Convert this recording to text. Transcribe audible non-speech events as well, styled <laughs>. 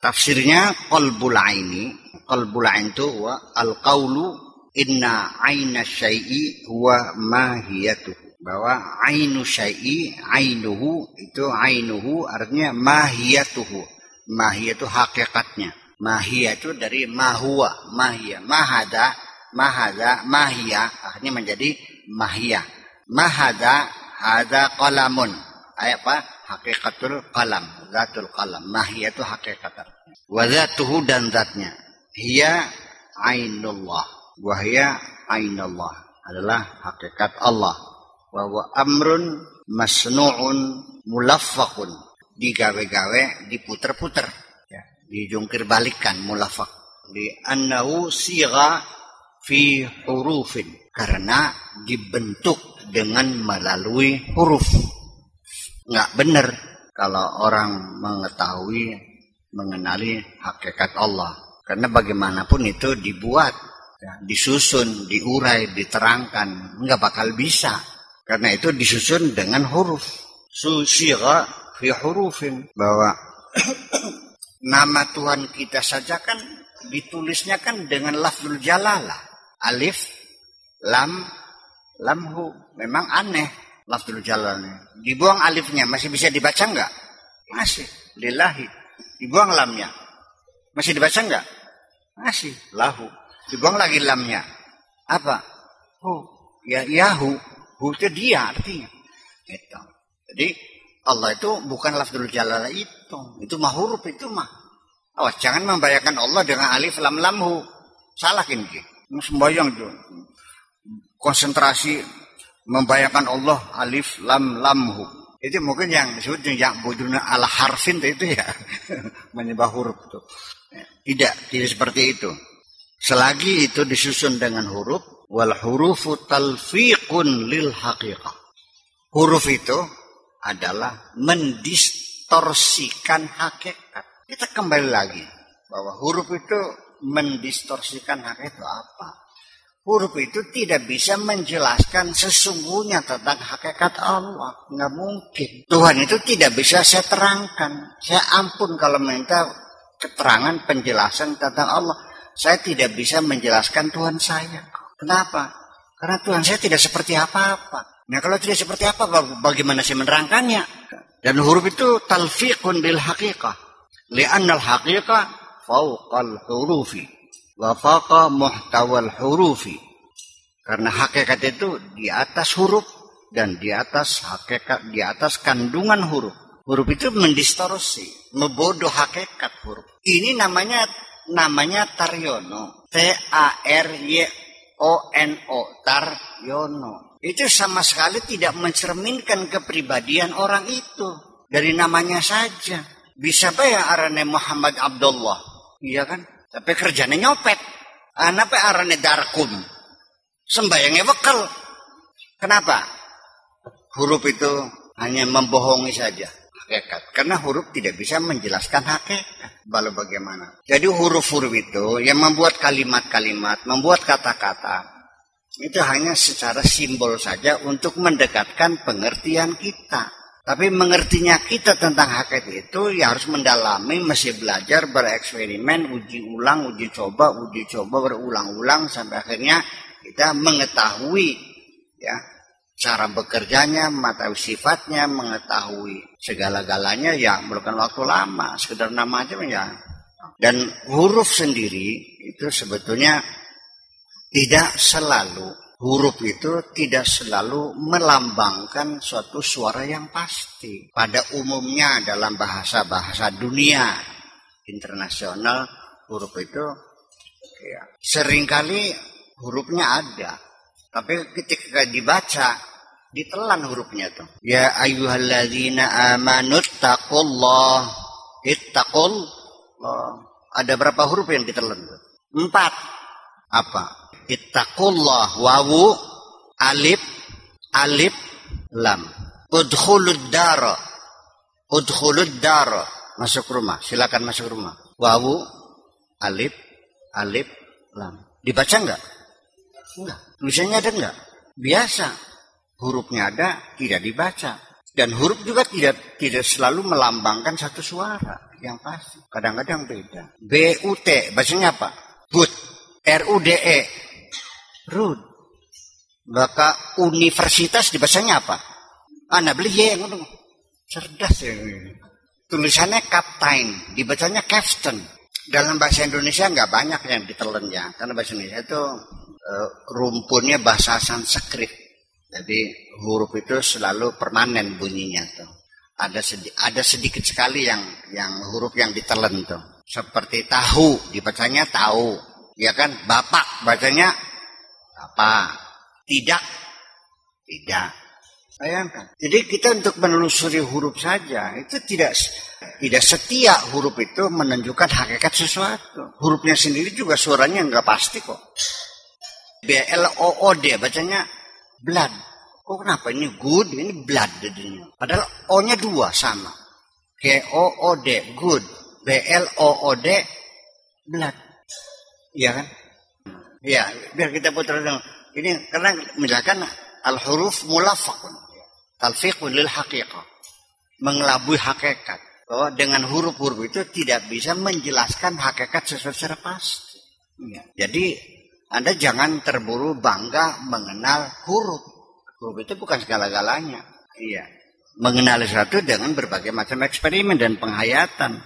Tafsirnya qalbul aini, qalbul ain itu wa al qaulu inna aina syai'i huwa mahiyatuhu. Bahwa ainu syai'i, ainuhu itu ainuhu artinya mahiyatuhu. Mahiyatu hakikatnya. Mahiyah itu dari mahuwa, mahiyah. Mahada, mahada, mahiyah akhirnya menjadi mahiyah. Mahada, hada qalamun. Ayat apa? Hakikatul qalam, zatul qalam. Mahiyah itu hakikat. Wa zatuhu dan zatnya. Hiya ainullah. Wahya ainullah. Adalah hakikat Allah. Wa wa amrun masnu'un mulaffaqun. Digawe-gawe, diputer-puter. Ya, dijungkir balikan mulafak. Di annahu siga fi hurufin. Karena dibentuk dengan melalui huruf. Nggak benar kalau orang mengetahui, mengenali hakikat Allah. Karena bagaimanapun itu dibuat, ya, disusun, diurai, diterangkan. Nggak bakal bisa. Karena itu disusun dengan huruf. Susira fi hurufin. Bahwa <coughs> nama Tuhan kita saja kan ditulisnya kan dengan lafzul jalalah. Alif, lam, lamhu. Memang aneh lafzul jalalah. Dibuang alifnya masih bisa dibaca enggak? Masih. Lillahi. Dibuang lamnya. Masih dibaca enggak? Masih. Lahu. Dibuang lagi lamnya. Apa? Hu. Ya, yahu. Hu itu dia artinya. Itu. Jadi Allah itu bukan lafzul jalalah itu. Itu mah huruf itu mah. Awas jangan membayangkan Allah dengan alif lam lamhu. Salah ini. Sembayang itu. Konsentrasi membayangkan Allah alif lam lamhu. Itu mungkin yang disebut yang bujuna ala harfin itu ya. <laughs> Menyembah huruf itu. Tidak, tidak seperti itu. Selagi itu disusun dengan huruf, wal hurufu talfiqun lil haqiqah. Huruf itu adalah mendistorsikan hakikat. Kita kembali lagi bahwa huruf itu mendistorsikan hakikat itu apa? Huruf itu tidak bisa menjelaskan sesungguhnya tentang hakikat Allah. Nggak mungkin. Tuhan itu tidak bisa saya terangkan. Saya ampun kalau minta keterangan penjelasan tentang Allah. Saya tidak bisa menjelaskan Tuhan saya. Kenapa? Karena Tuhan saya tidak seperti apa-apa. Nah kalau tidak seperti apa, bagaimana saya menerangkannya? Dan huruf itu talfiqun bil haqiqah. Li'annal haqiqah fauqal hurufi. Wa faqa muhtawal hurufi. Karena hakikat itu di atas huruf dan di atas hakikat, di atas kandungan huruf. Huruf itu mendistorsi, mebodoh hakikat huruf. Ini namanya namanya Taryono. T A R Y O N O Taryono. Itu sama sekali tidak mencerminkan kepribadian orang itu dari namanya saja. Bisa ya arane Muhammad Abdullah? Iya kan? Tapi kerjanya nyopet. Anak arane darkun. Sembayangnya bekal. Kenapa? Huruf itu hanya membohongi saja hakikat. Karena huruf tidak bisa menjelaskan hakikat. Lalu bagaimana? Jadi huruf-huruf itu yang membuat kalimat-kalimat, membuat kata-kata. Itu hanya secara simbol saja untuk mendekatkan pengertian kita. Tapi mengertinya kita tentang hakikat itu ya harus mendalami, masih belajar, bereksperimen, uji ulang, uji coba, uji coba berulang-ulang sampai akhirnya kita mengetahui ya cara bekerjanya, mengetahui sifatnya, mengetahui segala-galanya ya memerlukan waktu lama, sekedar nama aja ya. Dan huruf sendiri itu sebetulnya tidak selalu huruf itu tidak selalu melambangkan suatu suara yang pasti. Pada umumnya dalam bahasa-bahasa dunia internasional huruf itu ya, sering kali hurufnya ada. Tapi ketika dibaca ditelan hurufnya tuh. Ya ayyuhalladzina amanu taqullah ittaqul ada berapa huruf yang ditelan? Empat. Apa? Ittaqullah wawu alif alif lam. Udkhulud dara. Udkhulud dara. Masuk rumah. Silakan masuk rumah. Wawu alif alif lam. Dibaca enggak? Enggak. Tulisannya ada enggak? Biasa. Hurufnya ada, tidak dibaca. Dan huruf juga tidak tidak selalu melambangkan satu suara yang pasti. Kadang-kadang beda. B U T bacanya apa? But. R U D E. Rud. Maka universitas dibacanya apa? Anak beli Y cerdas ya. Tulisannya kaptain, dibacanya captain. Dalam bahasa Indonesia nggak banyak yang ditelan ya, karena bahasa Indonesia itu uh, rumpunnya bahasa Sanskrit. Jadi huruf itu selalu permanen bunyinya tuh. Ada sedikit, ada sedikit sekali yang yang huruf yang ditelan tuh. Seperti tahu dibacanya tahu, ya kan? Bapak bacanya apa? Tidak, tidak. Bayangkan. Jadi kita untuk menelusuri huruf saja itu tidak tidak setia huruf itu menunjukkan hakikat sesuatu. Hurufnya sendiri juga suaranya nggak pasti kok. B L O O D bacanya blood. Kok kenapa ini good ini blood jadinya. Padahal O-nya dua sama. G O O D good. B L O O D blood. Iya kan? Iya, biar kita putar dulu. Ini karena misalkan al huruf mulafakun talfiqun lil haqiqah. Mengelabui hakikat. Bahwa dengan huruf-huruf itu tidak bisa menjelaskan hakikat secara pasti. Ya. Jadi Anda jangan terburu bangga mengenal huruf. Huruf itu bukan segala-galanya. Iya. Mengenali sesuatu dengan berbagai macam eksperimen dan penghayatan.